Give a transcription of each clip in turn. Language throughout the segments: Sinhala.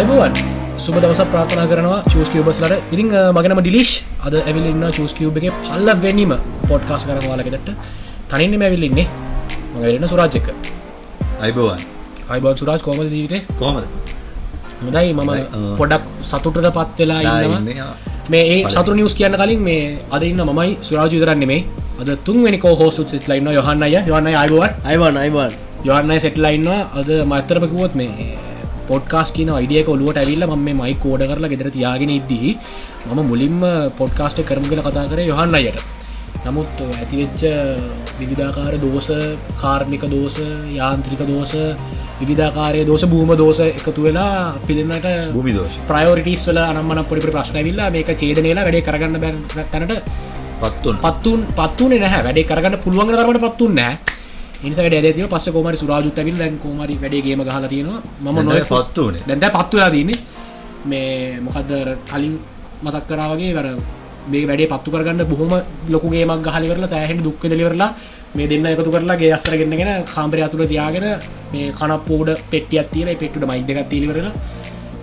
අයිබුවන් සුබ දවස ප්‍රාථනා කරනවා චස් කිවබස්ලට ඉතිං මගෙනම ඩිලිශ් අද ඇවිලන්න චස් එක පල්ල වැනීම පොඩ්කාස් කරනවාලගෙදට තනින්න මැවිල්ලින්නේ මගරන්න සුරාජ්‍යක අයිබෝවන්. අයිබන් සුරාජ් කෝම ජීවිතේ? කොමද හොදයි මම පොඩක් සතුටට පත්වෙලා ඉන්නවා. මේ ඒ සතුර නිියස් කියන්න කලින් මේ අද ඉන්න මයි සුරාජ විතරන්න මේ අද තුන්වෙනි කෝහෝසුත් සිටලයින්න යොහන්නය යවන්න අයිබුවන් අයිවන් අයිවන් යවන්නයි සෙට්ලයින්නවා අද මත්තරපකුවොත් මේ පොඩ්කාස් කියන අයිඩියක ඔලුවට ඇවිල්ල ම මේ මයි කෝඩ කරලා ගෙදර තියාගෙන ඉද්දී මම මුලින්ම පොඩ්කාස්ට කරම කළ කතා කර යොහන්න අයට නමුත් ඇතිවෙච්ච විවිධාකාර දෝස කාර්මික දෝස යාන්ත්‍රික දෝස විවිධාකාරය දෝස භූම දෝස එකතු වෙලා පිළින්නට භූමි දෝෂ. ප්‍රයෝරිටිස් වල අනම්මන පොඩි ප්‍රශ්නවිල්ලා මේක චේදනයලා වැඩේ කරගන්න බැ තැනට පත්තුන් පත්තුන් පත්තුන නැහැ. වැඩේ කරගන්න පුළුවන් කරට පත්තුන් නෑ ඉනිස වැඩ ඇතිව පස්ස කෝමරි සුරාජුත් ඇවිල් දැන් කෝමරි වැඩේගේම ගහල තියෙනවා. මම නොය පත්තුනේ දැන්ද පත්තුලා තියන්නේ. මේ මොකක්ද කලින් මතක් කරාවගේ වර මේ වැඩේ පත්තු කරගන්න බොහොම ලොකුගේමක් ගහලිවරලා සෑහෙන් දුක්ක දෙලිවරලා මේ දෙන්න එකතු කරලාගේ අස්සරගෙන්න්නගෙන කාම්පරය අතුර තියාගෙන මේ කනපෝඩ පෙටියත් තියන පෙට්ට මයිදකත් තිලිවරලා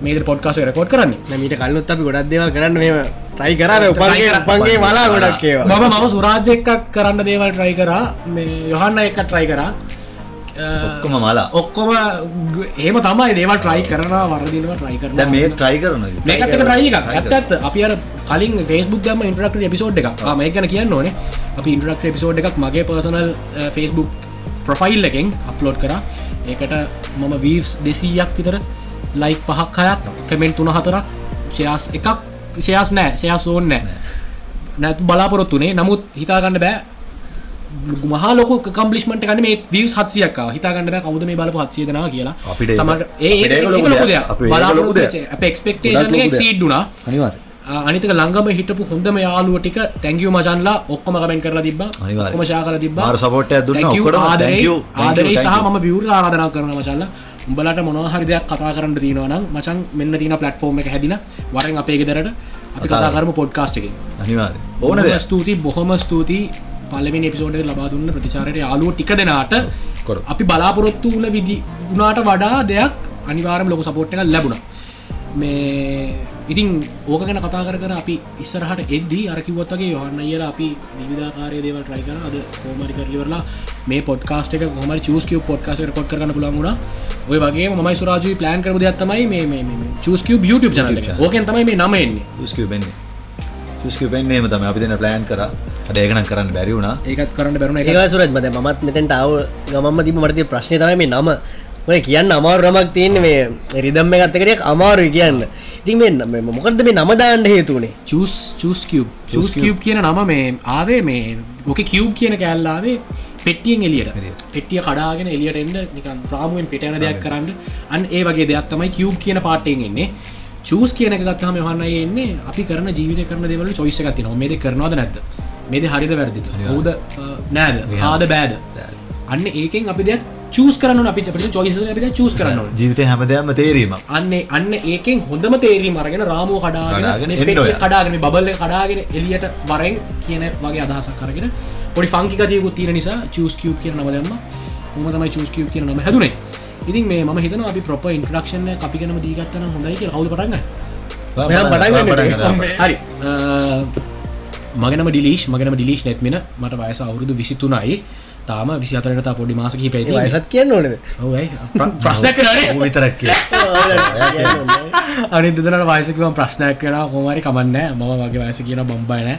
මේද පොඩ්කාස රකෝඩ් කරන්න. මීට කල්ලුත් අපි ගොඩක් දේවල් කරන්න මේ ට්‍රයි කරන්න උපන්ගේ උපන්ගේ මලා ගොඩක් ඒවා. මම මම සුරාජ්‍ය එක්කක් කරන්න දේවල් ට්‍රයි කරා. මේ යොහන්න එක ට්‍රයි කරා. ඔක්කොම මලා. ඔක්කොම ඒම තමයි දේව ට්‍රයි කරනවා වරදිනව ට්‍රයි කරන දැන් මේ ට්‍රයි කරන මේකත්තක ට්‍රයි එකක්. ඇත්තත් අපි අර කලින් ෆස්බුක් දම ඉන්ටරක්ට එපිසෝඩ් එක මේ ගැන කියන්න ඕනේ. අපි ඉන්ටරක්ට එපිසෝඩ් එකක් මගේ පර්සනල් ෆස්බුක් ප්‍රොෆයිල් එකෙන් අප්ලෝඩ් කර. ඒකට මම වීස් දෙසීයක් විතර ලයික් පහක් හයක් කමෙන්ට් තුන හතරක් ශයාස් එකක් ශයාස් නෑ ශයාස් ඕන්න නෑ. නැතු බලාපොරොත්තුනේ නමුත් හිතාගන්න බෑ මහා ලොක කම්පලිස්මට කන මේ විස් හත්සියක් හිතාගන්න කවුද මේ බලපු හත්සියදනා කියලා. අපිට සමට ඒ අපිට ඒක ලොකු දෙයක්. අපිට ඒක ලොකු දෙයක්. එක්ස්පෙක්ටේෂන් සීඩ්ඩුනා අනිවාර අනිතක ලංගම හිටපු හොඳම යාලුව ටික තැංගියු මචන්ලා ඔක්කොම කමෙන් කරලා තිබ. ඔක්කොම ශා කර තිබ මාර support එකක් දුන්නා. ඔක්කොටම thank you, thank you, ආදරේ thank සහ. මම විවර ආරාධනා කරන මචල්ල උඹලට මොනහරි දෙයක් කතා කරන්න තියෙනවනම් මචන් මෙන්න තින පලට්ෆෝර්ම් එක හැදින වරෙන් අපේ ගෙදරට අපි කතා කරම. පොඩ්කාස්ට් එක අනිවාර ඕන ස්තුතියි බොහොම ස්තුතියි. පලවෙනි එපිසෝඩ් ලබා දුන්න ප්‍රතිචාරයට යාලුව ටික දෙනාට. අපි බලාපොරොත්තු වල විදි වුණාට වඩා දෙයක් අනිවාරම ලොක සපෝට් එක ලැබුණ මේ ඉතින් ඕක ගැන කතා කර කර අපි ඉස්සරහට එද්දී අරකිවොත්තගේ යොහන්න කියලා අපි විධාකාරය දේවල් ට්‍රයි කර. අද කෝමරි කරලිවරලා මේ පොඩ්කාස්ට එක හොම චස්කිය පොඩ්කාස කොට් කරන්න පුළන්ගුණ ඔය වගේ මයි සුරාජී ප්ලන් කර දෙයක්ත්තමයි මේ චස්කිය YouTube චනල ඕකෙන් තමයි මේ නමෙන්නේ දුස්කිව පෙන්නේම තම අපි දෙන ප්ලෑන් කර. අද ඒකනම් කරන්න බැරි වුණා. ඒකත් කරන්න බැරුණ. ඒක සුරජ් මත මත් මෙතැන්ට අව ගමම තිබ මටති ප්‍රශ්නය තම මේ නම ඔය කියන්න අමාරු රමක් තියන්නේ මේ රිදම් මේ ගත්තකරයක් අමාරු කියන්න. ඉතින් මේ මොකක්ද මේ නමදාන්න හේතුනේ? චස් චස් කිව් චස් කිව් කියන නම මේ ආවේ මේ ඕක කිව් කියන කෑල්ලාවේ පෙටියෙන් එලියට පෙටිය කඩාගෙන එලියට එන්න නිකන් ප්‍රාමුවෙන් පිටන දෙයක් කරන්න. අන් ඒ වගේ දෙයක් තමයි කිව් කියන පාටයෙන් එන්නේ. චස් කියන එක ගත්තහම යහන්න එන්නේ අපි කරන ජීවිත කරන දෙවල චොයිස ගති නො මේද කරනවාද නැද්ද? මේද හරිද වැරදි හෝද නෑද? හාද? බෑද. අන්න ඒකෙන් අපි දෙයක් චස් කරන අපි අපට චොයිස අපිට චස් කරන්න ඕනේ. ජීවිතය හැමදයක්ම තේරීම අන්නේ අන්න ඒකෙන් හොඳම තේරීම අරගෙන රාමුව කඩාගෙන කඩාගෙන ඔයා. කඩාගෙන එලියට වරෙන් කියන වගේ අදහසක් කරගෙන පොඩි ෆංකිකතියකුත් තියෙන නිසා චස් කිව් කියන නම දෙම ම තමයි චස් කිව් කියන නම හැදුනේ. ඉතින් මේ ම හිතන අපි ප්‍රප ඉන්ට්‍රක්ෂණ අපි කනම දීගත්තන හොඳයි කිය හවද පටගන්න මෙයා පටන් ගන්න හරි. මගනම ඩිලිශ් මගනම ඩිලිශ් නැත්මෙන මට වයස අවුරුදු විසිතුනයි තාම විසිතරට පොඩි මාසකි පැති වයසත් කියන්න ඕනද ප්‍රශ්න කරනේ විතරක්. අනි දෙදනට වයසකම ප්‍රශ්නයක් කෙන කොමරි කමන්න මම වගේ වයස කියන බම්බයින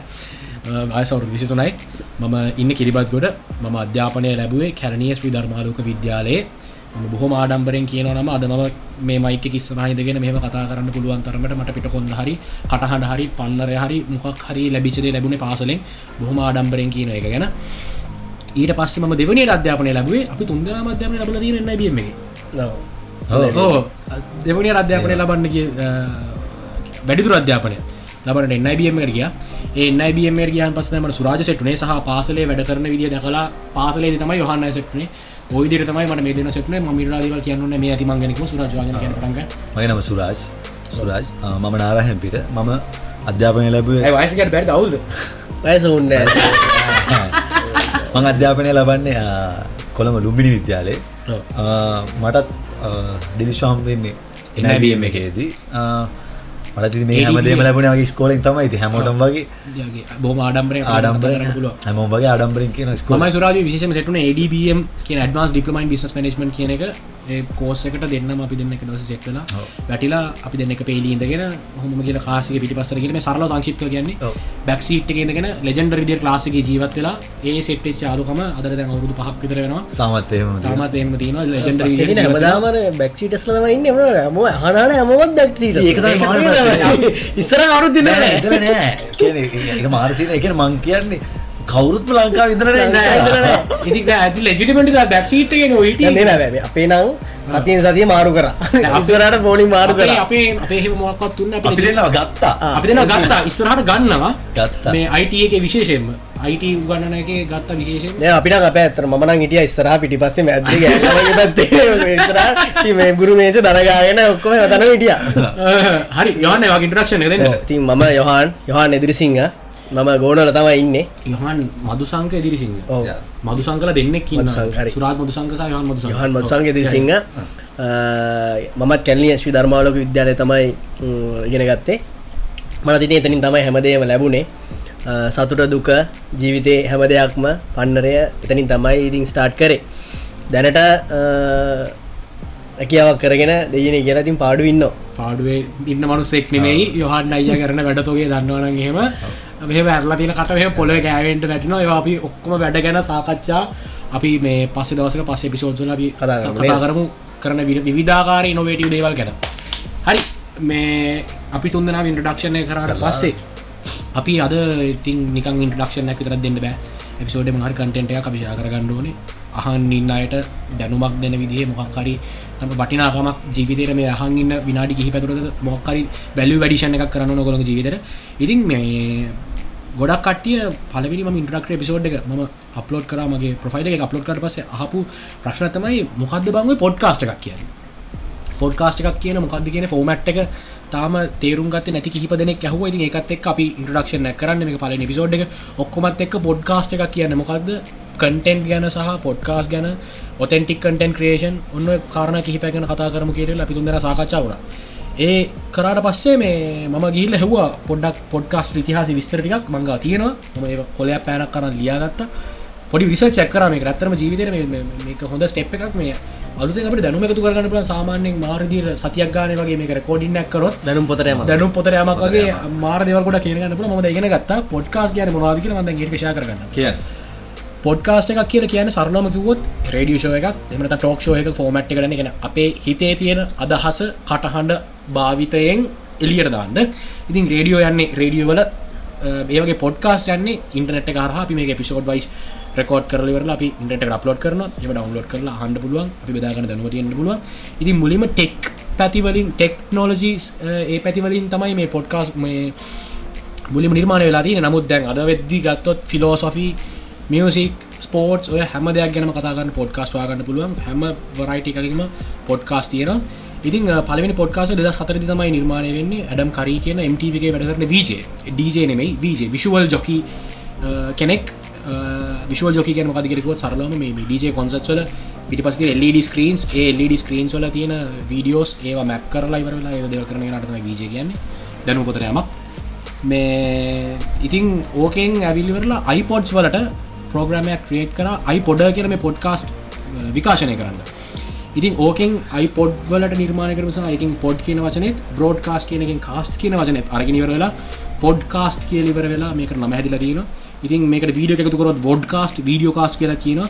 අයසවරු විසිතුනයි. මම ඉන්න කිරිබත් ගොඩ මම අධ්‍යාපනය ලැබුවේ කැරණිය ශ්‍රී ධර්මාලෝක විද්‍යාලයේ. බොහොම ආඩම්බරෙන් කියන නම අද මම මේ මයික කිස්සමහිදගෙන මෙම කතා කරන්න පුළුවන් තරමට මට පිට කොඳ හරි කටහට හරි පන්නරය හරි මොකක් හරි ලැබිචදේ ලැබුණ පාසලෙන් බොහොම ආඩම්බරෙන් කියන එක ගැන ඊට පස්සේ ම දෙවනි අධ්‍යාපනය ලැබුවේ. අපි තුන්දනා අධ්‍යාපන ලබල දන්න බීම එක ඔව්. ඕ දෙවනි අධ්‍යාපනය ලබන්න වැඩිදුර අධ්‍යාපනය ලබට එන්නයිබියමට කිය එන්නයිබියම ගියන් පස්සම සුරාජ සෙට්නේ සහ පාසලේ වැඩ කරන විදිිය දකලා පාසලේ තමයි යොහන්න සෙට්නේ ඔයිදිර තමයි මට මේ දෙන සෙට්නේ මිරාදවල් කියන්න මේ ඇතිමංගෙනක සුරජවාගන පටග මගේ නම සුරාජ්. සුරාජ්. මම නාරහැම් පිට මම අධ්‍යාපනය ලැබුවේ වයසකට බැරි අවුල්ද? වයස උන්න මං අධ්‍යාපනය ලබන්නේ ආ, කොළඹ ලුම්බිනි විද්‍යාලේ. මටත් ඩිලිශාම් එනබම් එකේදී මලති මේ හැමදේම ලැබුණ ස්කෝලින් තමයි. ති හැමෝටම් වගේ බොම ආඩම්බර පුලුව හැමෝම් වගේ ආඩම්බරින් කියන ස්කෝල මයි සුරාජ විශේෂම සටන ADBM කියන ඩවන්ස් ඩිපලමයින් බිස් මනේජ්මට කියන එක. කෝසකට දෙන්න අපි දෙන්න එක දස සෙට්ලා වැටිලා අපි දෙන්න එක පේලි ඉදගෙන හොම කියල කාසික පිටි පස්සරගෙන සරල සංශිප්ත කියන්නේ. බැක්සිට් එකගෙන ලෙජෙන්ඩර් දිය ලාසික ජීවත් වෙලා ඒ සෙට්ේ චාලුකම අදර දැන් අවුදු පහක් විතර වෙනවා. තමත් තමත් එම තින ලෙජෙන්ඩර් හැමදාමර බැක්සිටස්ලම ඉන්න. ම හනාන හමවත් බැක්සිට ඉස්සර අරු දින එක මාරසින එක මං කියන්නේ කවුරුත්ම ලංකා විදර ඇති ලෙජිටමට ගෙන ඔයිට අපේ නම් සතිය සතිය මාරු කර. ඉස්සරට පෝනි මාරු කර. අපේ අපේ මොක්කත් තුන්න අපි දෙන්නවා ගත්තා. අපි දෙන ගත්තා. ඉස්සරහට ගන්නවා. ගත්තා. මේ අයිට එක විශේෂයෙන්ම අයිට උගන්නන එක ගත්ත විශේෂෙන් අපිට අප ඇතර මන හිටිය ඉස්සරහ පිටි පස්සේ මේ ගුරු මේස දරගාගෙන ඔක්කොම තන හිටිය. හරි යන්න වගේ ඉන්ටරක්ෂණ දෙන්න තින් මම යොහන් යොහන් එදිරිසිංහ. මම ගෝනල තමයි ඉන්නේ. යහන් මදුසංක එදිරිසිංහ. ඔව්. මදු සංකල දෙන්නෙක්. සුරාත් මදු සංකසා යහන් මදු යොහන් මත්සංග එදිරිසිංහ. මමත් කැල්ලිය ශ්‍රී ධර්මාලෝක විද්‍යාලය තමයි ම්, ඉගෙන ගත්තේ. මට තිතින් එතනින් තමයි හැමදේම ලැබුණේ සතුට දුක ජීවිතය හැම දෙයක්ම පන්නරය එතනින් තමයි ඉතින් ස්ටාර්ට් කරේ. දැනට රැකියාවක් කරගෙන දෙයන කියලා තින් පාඩු ඉන්න පාඩුවේ ඉන්න මනුස්සෙක් නෙමෙයි. යොහන් අයිය කරන වැඩතෝගේ දන්නවන හෙම මෙහ වැරලා තින කට මෙහ පොල ගෑවෙන්ට වැටින අපි ඔක්කොම වැඩ ගැන සාකච්ඡා අපි මේ පස්ස දවසක පස්සේ පිසෝද්ල අපි කතා කරමු. කරන විඩ විධාකාර ඉනොවේටව දේවල් ගැන. හරි. මේ අපි තුන්දනා ඉන්ටඩක්ෂණය කරට පස්සේ අපි අද ඉතින් නිකන් ඉන්ටඩක්ෂණ විතර දෙන්න බෑ. එපිසෝඩ මහරි කටෙන්ට එක අපිෂා කරගන්නඩෝනේ අහන් ඉන්න අයට දැනුමක් දෙන විදිහ මොකක්කරි තම බටිනාකමක් ජීවිතයට මේ අහන්ගන්න විනාඩි කිහි පැතුරද මොක්කරි බැලු වැඩිෂණ එකක් කරන්න නොකොළ ජීවිතර ඉතින් මේ ගොඩක් කටිය පලවි ම ඉන්ට්‍රක්ට පිසෝඩ් එක ම අපලෝඩ් කරමගේ ප්‍රෆයිල් එක. අපලෝඩ් කට පස හපු ප්‍රශ්නතමයි මොකක්ද බංව පොඩ්කාස්ට එකක් කියන්න? පොඩ්කාස්ට එකක් කියන මොකක්ද කියන ෆෝමට් එක තාම තේරුම් ගත නැති කිහිප දෙනෙක් ඇහුව. ඉතින් එකත් එක් අපි ඉන්ට්‍රඩක්ෂන් කරන්න මේ පල පිසෝඩ් එක. ඔක්කොමත් එක් පොඩ්කාස්ට එකක් කියන්න මොකක්ද කටෙන්ට් ගැන සහ පොඩ්කාස් ගැන ඔතෙන්ටික් කටන් ක්‍රේෂන් ඔන්න කාරණ කිහිප ගැන කතා කරම කියරල අපි තුන්දෙන සාකච්ඡාවන ඒ කරට පස්සේ මේ මම ගිල්ල හෙවා පොඩක් පොඩ්කාස් ඉතිහාස විස්තරටිකක් මංගා තියෙනවා. ම ඒ කොලයක් පෑනක් කරන්න ලියාගත්ත. පොඩි විස චක්කරම රත්තම ජීවිතර මේක හොඳ ස්ටප් එකක්. මේ අලුත අපට දැනුම එකතු කරන්න පුල සාමාන්‍යෙන් මාරදිර සතියක් ගාන වගේ මේ කෝඩින්නක් කරොත් දැනුම් පොතරයම දැනු පොතරයමක් වගේ මාර දෙවකට කියනගන්න පුල ම ඉගෙන ගත්ත. පොඩ්කාස් කියන මොවාද කියල මඳ ගේ ශා කරන්න කිය පොඩ්කාස්ට එකක් කියල කියන සරලම කිවොත් රඩියෂෝ එකක් එමට ටෝක්ෂෝ එක ෆෝමට් කරන එක අපේ හිතේ තියෙන අදහස කටහඬ භාවිතයෙන් එලියට දාන්න. ඉතින් රේඩියෝ යන්නේ රේඩියෝවල ඒගේ පොඩ්කාස් යන්නේ ඉන්ටනෙට කරහ අපි මේ පිසෝඩ් වයිස් රකෝඩ් කරලවර අපි ඉට අපලෝඩ් කරන එම ඩවන්ලෝඩ් කරලා හන්ඩ පුළුවන්. අපි බෙදාගන දැනුව තියන්න පුළුවන්. ඉතින් මුලිම ටෙක් පැතිවලින් ටෙක්නෝලජී ඒ පැතිවලින් තමයි මේ පොඩ්කාස් මේ මුලිම නිර්මාණ වෙලා තින නමුත් දැන් අද වෙද්දි ගත්තොත් ෆිලෝසොෆී මියසික් ස්පෝට් ඔය හැම දෙයක් ගැන කතාගන්න පොඩ්කාස්ට වාගන්න පුළුවන්. හැම වරයිට එකකිම පොඩ්කාස් තියෙන ඉතින් පලවෙනි පොඩ්කාස දෙදස් හතරදි තමයි නිර්මාණය වෙන්නේ. ඇඩම් කරී කියන MTVගේ වැඩ කරන වීජ DJ නෙමයි. වීජ විශුවල් ජොකි කෙනෙක්. Uh, විශුව ජොක කියන මකදිකරකුවත් සරලම මේ DJ කොන්සත්වල පිටි පස LED ස්ක්‍රීන්ස් ඒ LED ස්ක්‍රීන්ස් වල තියෙන වීඩියෝස් ඒවා මැප් කරලා ඉවරලා ඒ දෙව කරන නටම වීජ කියන්නේ. දැනු පොතරයමක් මේ ඉතින් ඕකෙන් ඇවිල්ලිවරලා අයිපොඩ්ස් වලට ප්‍රෝග්‍රමයක් ක්‍රේට් කර. අයි පොඩ කියන මේ පොඩ්කාස්ට් uh, විකාශනය කරන්න. ඉතින් ඕකෙන් අයිපොඩ් වලට නිර්මාණ කරමස අයිකින් පොඩ් කියන වචනෙත් බ්‍රෝඩ් කාස් කියනකින් කාස්ට කියන වචනෙත් අරගෙනවර වෙලා පොඩ්කාස්ට් කියලිවර වෙලා මේක නම හැදිල තියෙන ඉතින් මේක වීඩිය එකතුකරොත් වොඩ්කාස්ට් වීඩියෝ කාස්ට කියලා කියන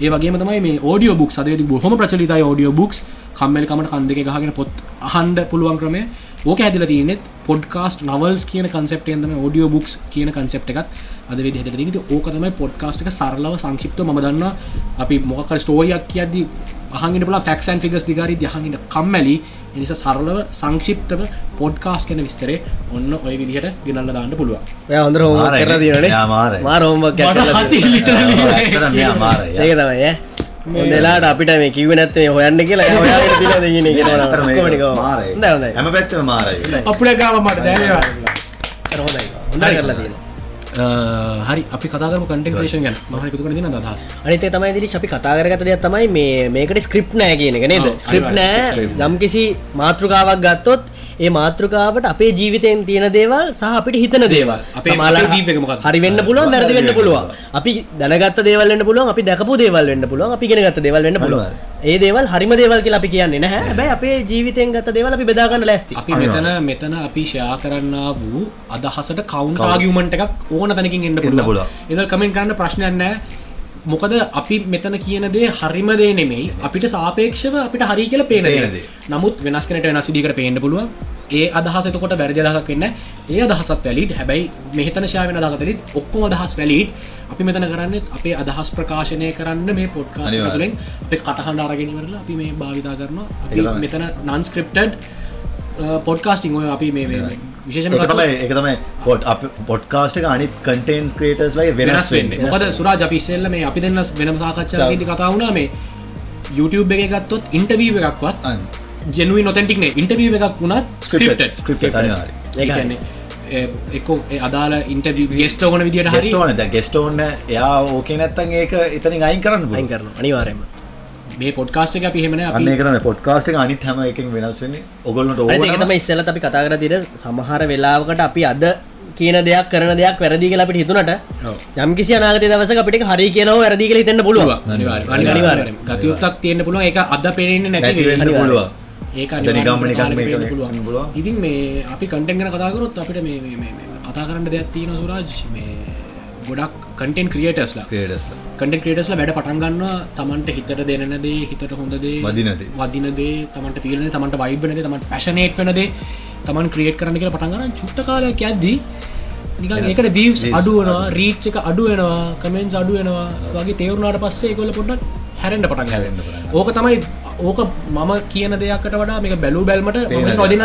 ඒ වගේ තමයි මේ ෝඩියෝ බුක් සදේ බොහොම ප්‍රචලිතයි ෝඩියෝ බුක්ස් කම්මල්කමට කන්දක ගහගෙන පොත් අහන්ඩ පුළුවන් ක්‍රමේ ඕක ඇදිල තියනෙත් පොඩ්කාස්ට නවල්ස් කියන කන්සප්ටයන්තම ෝඩියෝ බුක්ස් කියන කන්සප් එකත් අද වෙදි හෙට ති ඕකතමයි පොඩ්කාස්ට එක සරලව සංක්ෂිප්ත ම දන්න අපි මොකක් ස්ටෝරියක් කියද්දී අහගෙන පලා ෆක්ෂන් ෆිගස් දිගරි දහඟට කම්මැලි. එනිස සරලව සංක්ෂිප්තව පොඩ්කාස් කන විස්තරේ ඔන්න ඔය විදිහට ගෙනල්ල දාන්න. මාර මාරයි. ඒක තමයි දෙලාට අපිට මේ කිව නැත්තේ හොයන්න කියලා. හැම පැත්තම මාරයි. අපේ ගාව මට හොඳයි. හොඳ කරලා තියෙන හරි අපි කතාරම කටේෂන් ගැන. මහකතු කර දින දහස් අනිතේ තමයි දිරි අපි කතා කරගත දෙයක් තමයි මේ මේකට ස්ක්‍රිප් නෑ කියන එක නේද? ස්ක්‍රිප් නෑ. යම් කිසි මාතෘකාවක් ගත්තොත් ඒ මාතෘකාවට අපේ ජීවිතයෙන් තියෙන දේවල් සහ අපිට හිතන දේවල්. මොකක්ද? හරි වෙන්න පුළුවන් වැරදි වෙන්න පුළුවන්. අපි දැනගත්ත දේවල් වෙන්න පුළුවන් අපි දැකපු දේවල් වෙන්න පුළුවන් අපි ඉගෙන ගත්ත දේවල් වෙන්න පුළුවන් ඒ දේවල් හරිම දේවල් කියලා අපි කියන්නේ නැහැ. හැබැයි අපේ ජීවිතයෙන් ගත්ත දේවල් අපි බෙදා ගන්න ලෑස්ති. අපි මෙතන මෙතන අපි ෂයා කරන්න වූ අදහසට කවුන්් ආගියමට එකක් ඕන තැනකින් එන්න පුළුව පුළුවන්. එද කමෙන්ට කරන්න ප්‍රශ්නයන්න මොකද අපි මෙතන කියන දේ හරිම දේ නෙමෙයි. අපිට සාපේක්ෂව අපිට හරි කියල පේන දේ. දේ. නමුත් වෙනස් කනට වෙනස් දිකට පේන්න පුළුවන් ඒ අදහසතකොට වැරදි අදහක් වෙන්න ඒ අදහසත් වැලිට හැබැයි මෙහිතන ශාවෙන අදහතලිත් ඔක්කොම අදහස් වැලිට අපි මෙතන කරන්න අපේ අදහස් ප්‍රකාශනය කරන්න මේ. තුළින් අප කටහඬ අරගෙනවරලා අපි මේ භාවිතා කරනවා. මෙතන නන්ස්ක්‍රප්ටඩ් පොඩ්කාස්ටිං ඔය අපි මේ මේ විශේෂම ඒක තමයි ඒක තමයි පොට් පොඩ්කාස්ට අනිත් කටේන්ස් ක්‍රේටස් ලයි වෙනස් වෙන්න. මොකද සුරා අපිස්සෙල්ල මේ අපි දෙන්න වෙනම සාකච්ඡාගේදී කතා වුණා. මේ YouTube එක ගත්තොත් ඉන්ටවීව එකක්වත් ජනුව නොතැටික්නේ ඉන්ටවීව එකක් වුණත්. ඒකයි. එක අදාල ඉන්ටවී ගෙස්ට ඕන විදිට හරි ගෙස්ටෝන ද ගෙස්ටෝන්න එයා ඕකේ නැත්තන් ඒක එතනින් අයින් කරන්න අයින් පුළුවන්. කරනවා. අනිවාර්යයෙන්ම. මේ පොඩ්කාස්ට එක පිහෙමන අන්න අපි ඒක තමයි පොඩ්කාස්ට් එක. අනිත් හැම එකකින් වෙනස් වෙන්නේ. ඔයගොල්ලන්ට අනිත් ඒක ඕන තමයි ඉස්සෙල්ලත් අපි කතා කරලා තියෙන සමහර වෙලාවකට අපි අද කියන දෙයක් කරන දෙයක් වැරදි කියලා අපිට හිතුණට ඔව්. යම් කිසි අනාගත දවසක අපිට ඒක හරි කියනවා වැරදි කියලා හිතෙන්න පුළුවන්. ගතියුත්තක් තියෙන්න්න පුළුවන්. එක අද පෙරෙන්නේ නැති. පුළුවන් ඒක. ඉතින් මේ අපි කටෙන් ගැන කතාකරොත් අපිට මේ කතා කරන්න දෙයක් තියෙන සුරාජ්. මේ ගොඩක් කටෙන් ක්‍රියටස්ලා ක්‍රේඩස්ලා කටෙන් ක්‍රේටස්ල වැඩ පටන්ගන්න තමන්ට හිතට දෙනනදේ හිතට හොඳදේ වදිනදේ. වදිනදේ තමන්ට ෆිල්න තමන්ට වයිබනද තමන්ට පැශනේට් වනදේ තමන් ක්‍රියට් කරන කියලා පටන්ගන්න චුට්ට කාලයක් ඇද්දී ඒකට දීවස් අඩුවනවා රීච් එක අඩුවෙනවා කමෙන්ස් අඩුවෙනවා වගේ තේවරුණට පස්සේ කොල පොඩ්ඩක් හැරෙන්ට පටන් හැරෙන්න පටන් ගන්නවා. ඕක තමයි ඕක මම කියන දෙයක්කට වඩා මේක බැලූ බැල්මට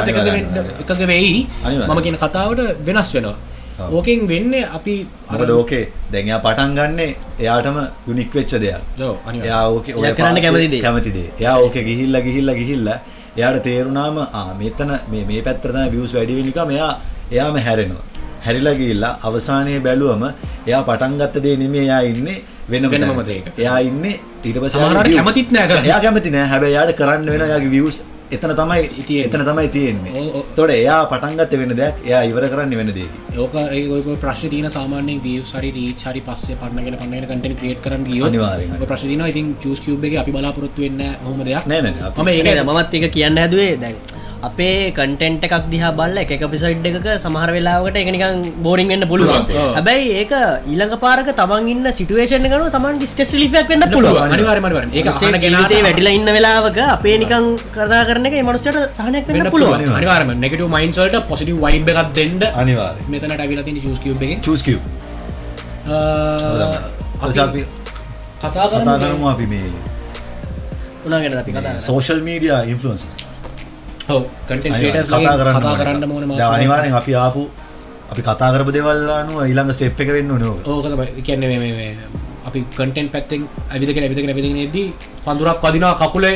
අනිවාර්යයෙන්. එකක වෙයි. මම කියන කතාවට වෙනස් වෙනවා. ඕකෙන් වෙන්න අපි මොකද ඕකේ දැන් එයා පටන් ගන්නේ එයාටම යුනික් වෙච්ච දෙයක්. එයා ඕකේ කරන්න පාටේ කැමති දේ. කැමති දේ එයා ඕකේ ගිහිල්ලා ගිහිල්ලා ගිහිල්ලා එයාට තේරුණාම ආ මෙතන මේ මේ පැත්තට තමයි views වැඩි වෙන්නේ නිකම් එයා එයාම හැරෙනවා හැරිලා ගිහිල්ලා අවසානයේ බැලුවම එයා පටන් ගත්ත දේ නෙමෙයි එයා ඉන්නේ වෙනම වෙනමම තැනක. දෙයක. එයා ඉන්නේ ඊට පස්සේ සමහර එයාගේ අය view- කැමතිත් නෑ කරන්න. එයා කැමති නෑ හැබැයි එයාට කරන්න වෙන එයාගේ views එතන තමයි තියෙන්නේ. එතන තමයි තියෙන්නේ. එතකොට එයා පටන් ගත්තේ වෙන දෙයක් එයා ඉවර කරන්නේ වෙන දෙයකින් ඕක ඒ ඔය ප්‍රශ්න තියන සාමාන්‍ය වියස් හරි රීච් හරි පස්සේ පන්නගෙන පන්නගෙන කටෙන් ක්‍රියේට් කරන්න ගියොත් අනිවාර්යෙන්. ඔය ප්‍රශ්න තියෙනවා ඉතින් චූස් කියුබ් එකේ අපි බලාපොරොත්තු වෙන්නේ නැහැ ඔහොම දෙයක් නෑ නෑ මම ඒක ඒක මමත් එක කියන්න හැදුවේ දැන් අපේ කටෙන්ට් එකක් දිහා බල්ල එක පිසයිඩ් එකක සමහර වෙලාවට එක නිකන් බෝරිං වෙන්න පුළුවන්. හැබැයි ඒක ඊළඟ පාරක තමන් ඉන්න සිටුවේෂන් එකනු තමන් ස්ටෙස් ලිෆක් වෙන්න පුළුවන්. අනිවාර්යයෙන්ම අනිවාර්යයෙන් ඒක කෙනාට වැටිලා ඉන්න වෙලාවක අපේ නිකන් කතා කරන එක මනුස්සයට සහනයක් වෙන්න පුළුවන්. අනිවාර්යයෙන්ම. නෙගටිව් මයින්ඩ්ස් වලට පොසිටිව් වයිබ් එකක් දෙන්න අනිවාර්යෙන් මෙතනට අවිලා තියෙන චූස් කියුබ් එකෙන්. අපි අපි කතා කතා කරමු අපි මේ උනා ගැන අපි කතා කරමු. සෝෂල් මීඩිය ක්‍රියේටර්ස් කතා කරන්න මාතෘකාවක්. අනිවාර්යෙන් අපි ආපු අපි කතා කරපු දේවල් අනුව ඊළඟ ස්ටෙප් එක වෙන්න ඕනේ ඕක. කියන්නේ අපි කටෙන්ට් පැත්තෙන් ඇවිදගෙන ඇවිදගෙන ඇවිදගෙන එද්දී පඳුරක් වදිනවා කකුලේ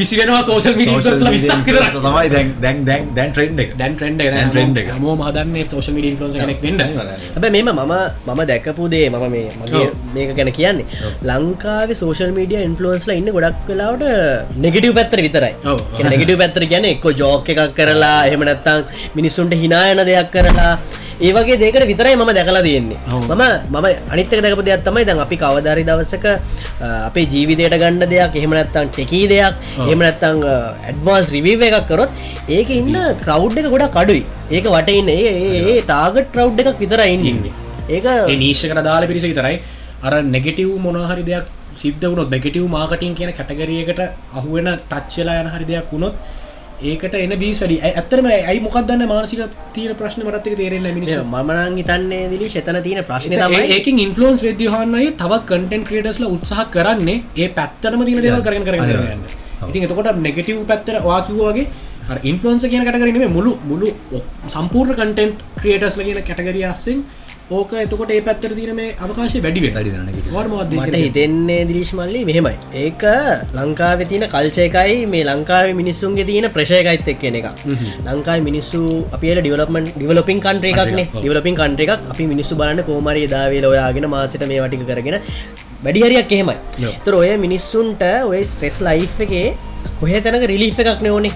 විසි වෙනවා සෝෂල් මීඩියා Social ඉන්ෆ්ලුවෙන්සර්ලා media 20ක් විතර influencer තමයි දැන් දැන් දැන් දැන් ට්‍රෙන්ඩ් එක. දැන් ට්‍රෙන්ඩ් එක. හැමෝම හදන්නේ සෝෂල් මීඩියා ඉන්ෆ්ලුවෙන්සර් කෙනෙක්. හැබැයි මෙම මම මම දැකපු දේ මම මේ මගේ. මේක ගැන කියන්නේ ලංකාවේ සෝෂල් මීඩිය ඉන්ෆලුවන්ස්ලා ඉන්න ගොඩක් වෙලාවට නෙගටව පැත්තර විතරයි. නෙගටව පැත්තර කියන එක්ක ජෝක එකක් කරලා එහෙම නැත්තං මිනිස්සුන්ට හිනායන දෙයක් කරලා ඒ වගේ දෙකට විතරයි මම දැකලා තියෙන්නේ. මම මම අනිත්තක දැකපු දෙයක් තමයි දැන් අපි කවදාරි දවසක අපේ ජීවිතයට ගන්න දෙයක් එහෙම නැත්තං ටෙකී දෙයක් ඔව්. එහෙම නැත්තං ඇඩ්වාන්ස් රිවීව එකක් කරොත් ඒක ඉන්න ක්‍රව් එක ගොඩක් අඩුයි ඒක වටඉන්න ඒ ටාගට් රව් එකක් විතර ඉන්නේ. ඒක ඒ නීශ්කට දාල පිරිස විතරයි අර නෙගටව් මොනහරි දෙයක් සිද්ධ වුණොත් නෙගටව් මාකටින් කියන කැටගරියකට අහුවෙන ටච්චලා යන හරි දෙයක් වුණොත් ඒකට එන බී වැඩි. ඇත්තරම ඇයි මොකක්දන්න මානසික තීර ප්‍රශ්න මරත්තක තේරෙන මිනිස මමනං හිතන්නේ දිලි ශතන තියෙන ප්‍රශ්න ඒකින් ඉන්ෆලන්ස් වෙදදිහන්නයි තව කටෙන් ක්‍රේටස්ල උත්සාහ කරන්නේ ඒ පැත්තරම තින දේවල් කරන අනිවාර්යෙන්. ඉතින් එතකොට නෙගටව් පැත්තර වාකිවගේ ඉන්ෆලන්ස කියන කටකරන මුළු මුළු සම්පූර්ණ කටෙන්ට් ක්‍රියටස්ල කියන කැටගරිය අස්සෙන් ඕක එතකොට ඒ පැත්තර තින මේ අවකාශය වැඩි මට හිතෙන්නේ දිරිශ්මල්ලි මෙහෙමයි. ඒක ලංකාව තියන කල්චයකයි මේ ලංකාව මිනිස්සුන්ගේ තියෙන ප්‍රශයකයිත් එක් කියන එක ලංකායි මිනිස්සු අපේ ඩිවලපමන් ඩිවලපින් කන්ට්‍රේකක්නේ ඩිවලපින් කන්ට්‍රේ එකක්. අපි මිනිස්සු බලන්න කෝමරි දාවේල ඔයාගෙන මාසට මේ වටික කරගෙන වැඩිහරියක් එහෙමයි. තර ඔය මිනිස්සුන්ට ඔය ස්ට්‍රෙස් ලයි් එකේ කොහ තැනක රිලිෆ් එකක් නෝනේ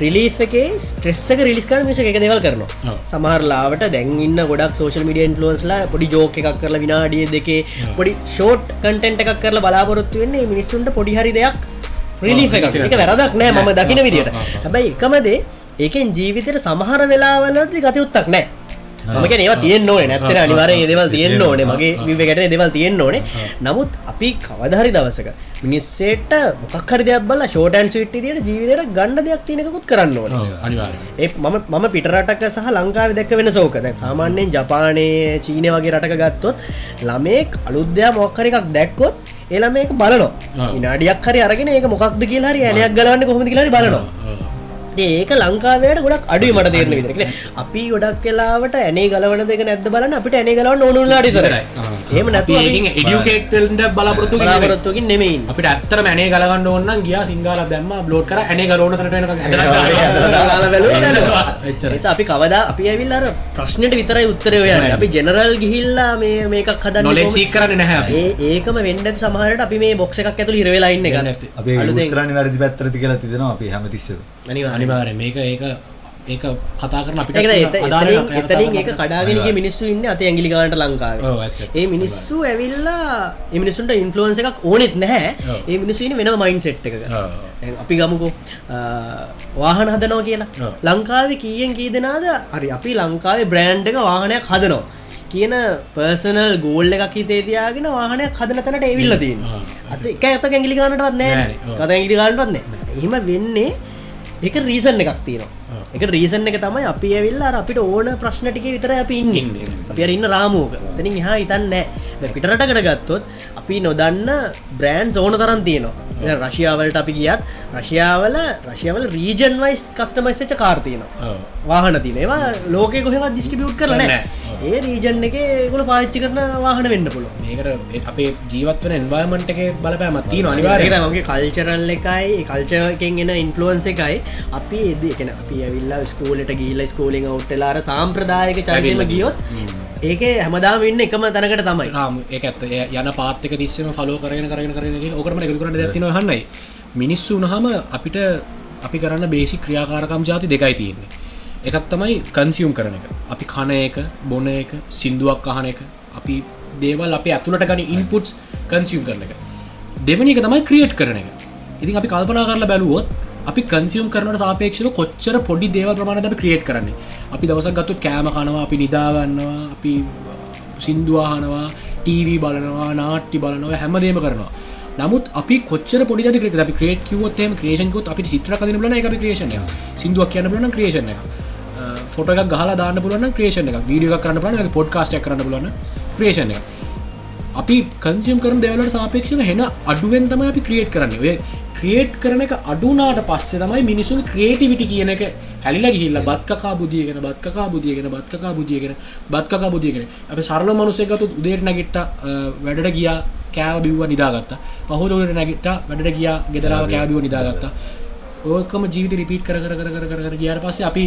රිලිෆ් එකේ ස්ට්‍රෙස්සක රිලිස්කල් මිස එක දෙවල් කරනවා. සමහරලාට දැන්ඉන්න ගොඩක් සෝශල් මිඩියන් ලෝස්ලා පොඩි ජෝක එකක් කරලා විනාඩිය දෙකේ පොඩි ෂෝට් කටෙන්ට් එකක් කරලා බලාපොරොත්තු වෙන්නේ මිනිස්සුන්ට පොඩි හරි දෙයක් රිලිෆ එක එක වැරදක් නෑ මම දකින විදිට හැබැයි එකමදේ ඒකෙන් ජීවිතයට සමහර වෙලාවලද ගතයුත්තක් නෑ මක ඒවා තියෙන් ඕන. නැත්තන අනිවාරය දෙවල් තියෙන් ඕනේ. මගේ විවකට දෙවල් තියෙන් ඕනේ. නමුත් අපි කවදහරි දවසක මිනිස්සේට මොකක්හරි දෙයක් බල ෂෝටන් සිට්ටි තියට ජීවිතයට ගණ්ඩ දෙයක් තියනකුත් කරන්න ඕන. ඒ මම මම පිටරටක සහ ලංකාව දැක්ක වෙන සෝකද සාමාන්‍යයෙන් ජපානයේ චීනය වගේ රටක ගත්තොත් ළමෙක් අලුද්‍යයා මොක්කර එකක් දැක්කොත් එලා මේක බලනවා. ඉනාඩියක් හරි අරගෙන ඒක මොකක්ද කියලා හරි ඇනයක් ගලන්න කොහොමද කියලා බලනවා ඒක ලංකාවයට ගොඩක් අඩුව මට තේරන විදිරෙන අපි ගොඩක් කලාවට ඇනේ ගලවන දෙක නැද බලන්න? අපිට ඇනේ ගලවන්න ඕනුලාට තරයි ඒම නැතු එඩියුකේටල්ට බලාපොරත්තු බලාපොරත්තුකින් නෙමයි. අපිට ඇත්තර මැනේ ගලගන්න ඔන්න ගිය සිංහල දැම්ම බ්ලෝඩ් කර ඇනේ ගලෝනතරට අපි කවදා අපි ඇවිල් අර ප්‍රශ්නයට විතරයි උත්තරය ඔය අපි ජෙනරල් ගිහිල්ලා මේ මේකක් හද නොලෙසී කරන්න නැහැ ඒකම වෙන්ඩ සමහරට අපි මේ බොක්ෂ එකක් ඇතුළ හිරවෙලාඉන්න ගන්න අපේ කරන්න වැරදි පැත්තරති කියලා තිදෙනවා අපි හැමතිස්ස අනිවාරය මේක ඒක ඒක කතා කරන අපිට එතනින් ඒක කඩාගෙනගේ මිනිස්සු ඉන්න අත ඇගිලි ගානට ලංකාව. ඒ මිනිස්සු ඇවිල්ලා එමිනිසුන්ට ඉන්ෆලුවන්ස එකක් ඕනෙත් නැහැ. ඒ මිනිස්සුන වෙන මයින් සෙට් එක අපි ගමුකෝ වාහන හදනෝ කියලා. ලංකාව කියෙන් කී දෙනාද? හරි අපි ලංකාවේ බ්‍රෑන්් එක වාහනයක් හදනවා. කියන පර්සනල් ගෝල්ල එකක් හිතේ තියාගෙන වාහනයක් හදන තැනට එවිල්ල තින් අත එක ඇත ඇගිලි ගානටවත් නෑ කත ඇගිලි ගානටවත්න්නේ එහෙම වෙන්නේ එක රීසන් එකක් තියෙනවා. එක රීසන් එක තමයි අපි ඇවිල්ලා අපිට ඕන ප්‍රශ්න ටික විතර අපි ඉන්න. අපි ඉන්න රාමෝක තනින් එහා හිතන්න පිටරටකට ගත්තොත් අපි නොදන්න බ්‍රෑන්් ඕන තරන් තියෙනවා රශයාවලට අපි ගියත් රශයාවල රශයාවල රීජන් වයිස් කස්ටමයිස්ච කාර්තියනවා වාහන තිනවා ලෝක කොහෙවත් දිස්ටිබියුට් කරන ඒ රීජන් එක ගොල පාච්චි කරන වාහන වෙන්න පුලො මේකට අපේ ජීවත්වන එන්වර්මන්ට් එක බලපෑමත්ති අනිවාරය මගේ කල්චරල් එකයි කල්චයකෙන් එන ඉන්ෆලුවන්ස එකයි. අපි එදකෙන අපි ඇවිල්ලා ස්කූලට ගිල්ල ස්කෝලිං ඔට්ටලාර සාම්ප්‍රදායක චරිතම ගියොත් ඒක හැමදාම ඉන්න එකම තැනකට තමයි. ඒ ඇත්ත. යන පාත්තක තිස්සම ෆලෝ කරන කරන කරන ඕකරම කරන ඇතින හන්නයි මිනිස්සු වනහම අපිට අපි කරන්න බේසි ක්‍රියාකාරකම් ජාති දෙකයි තියෙන්නේ. එකක් තමයි කන්සියුම් කරන එක. අපි කන එක බොන එක සිින්දුවක් අහන එක. අපි දේවල් අප ඇතුළට ගනි ඉන්පුට්ස් කන්සියුම් කරන එක. දෙවනි එක තමයි ක්‍රියට් කරන එක. ඉතින් අපි කල්පනා කරලා බැලුවොත් අපි කන්සියම් කරනට සාපේක්ෂව කොච්චර පොඩි දේව ප්‍රමාණද අපි ක්‍රියට් කරන්නේ. අපි දවසක් ගත්තු කෑම කනවා අපි නිදාගන්නවා අපි සින්දුවාහනවා ටීවී බලනවා නාට්ටි බලනවා හැමදේම කරනවා. නමුත් අපි කොච්චර පොඩි ක්‍රට අපි ක්‍රේට කිවොත්ම ක්‍රේෂන්කොත් අපි චිත්‍ර කන ලන එක ක්‍රේෂණය සිදුවක් කියන්න බලන ක්‍රේෂණ එක ෆොට එක ගහලා දාන්න පුලන ක්‍රේෂණ එක වීඩිය කරන්න පන පොඩ්කාස්ට කරන්න බලන ක්‍රේෂණ එක අපි කන්සිම් කරන දෙවලට සාපේක්ෂව හෙන අඩුවෙන් තම අපි ක්‍රියේට් කරන්න. ඔය ක්‍රියේට් කරන එක අඩුනාට පස්සේ තමයි මිනිසුන් ක්‍රේටිවිටි කියන එක හැලිලා ගිහිල්ලා බත්කකා බුදියගෙන බත්කකා බුදියගෙන බත්කකා බුදියගෙන බත්කකා බුදියගෙන අප සරල මනුසයකතු උදේට නැගිට්ට වැඩට ගියා කෑව බිව්ව නිදාගත්ත. පහුදට නැගිට්ට වැඩට ගියා ගෙදරාව කෑබිව නිදාගත්ත. ඕකම ජීවිත රිපීට් කර කර කර කර කර ගියාට පස්සේ අපි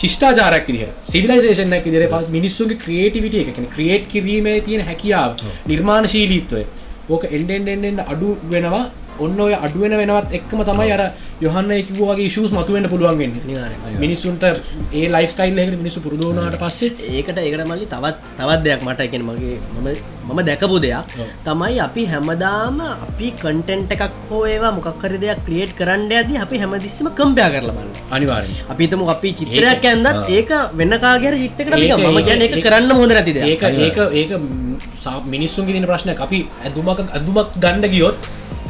ශිෂ්ඨාචාරක් විදිහ සිවිලයිසේෂනක් විදිර පස් මිනිස්සුගේ ක්‍රියේටිවිට එකන ක්‍රියේට් කිරීමේ තියෙන හැකියාව නිර්මාණශීලීත්වය. ඕක එන්ඩෙන්ඩෙන්ඩෙන්ඩ අඩු වෙනවා ඔන්න ඔය අඩුවෙන වෙනවත් එක්ම තමයි අර යොහන්න එකවගේ ශූස් මතුවෙන්ට පුළුවන්ගෙන් මිනිස්සුන්ට ඒ ලයිස්ටයිල් එකට මිනිසු පුරදුවනාට පස්සේ ඒකට ඒකට මල්ලි තවත් තවත් දෙයක් මට එකෙන මගේ මම මම දැකපු දෙයක්. තමයි අපි හැමදාම අපි කටෙන්ට් එකක් හෝ ඒවා මොකක්කර දෙයක් ක්‍රියේට් කරන්න ඇද අපි හැමදිස්සම කම්පයා කරලබන්න අනිවාරය අපිතම අපි චිත්‍රයක් ඇන්දත් ඒක වෙන්නකාගර චිත්තකට මම ගැන එක කරන්න හොඳ නැතිද ඒක ඒක ඒක මිනිස්සුන් ගෙන ප්‍රශ්න අපි ඇදුමක් අදුමක් ගණ්ඩ ගියොත්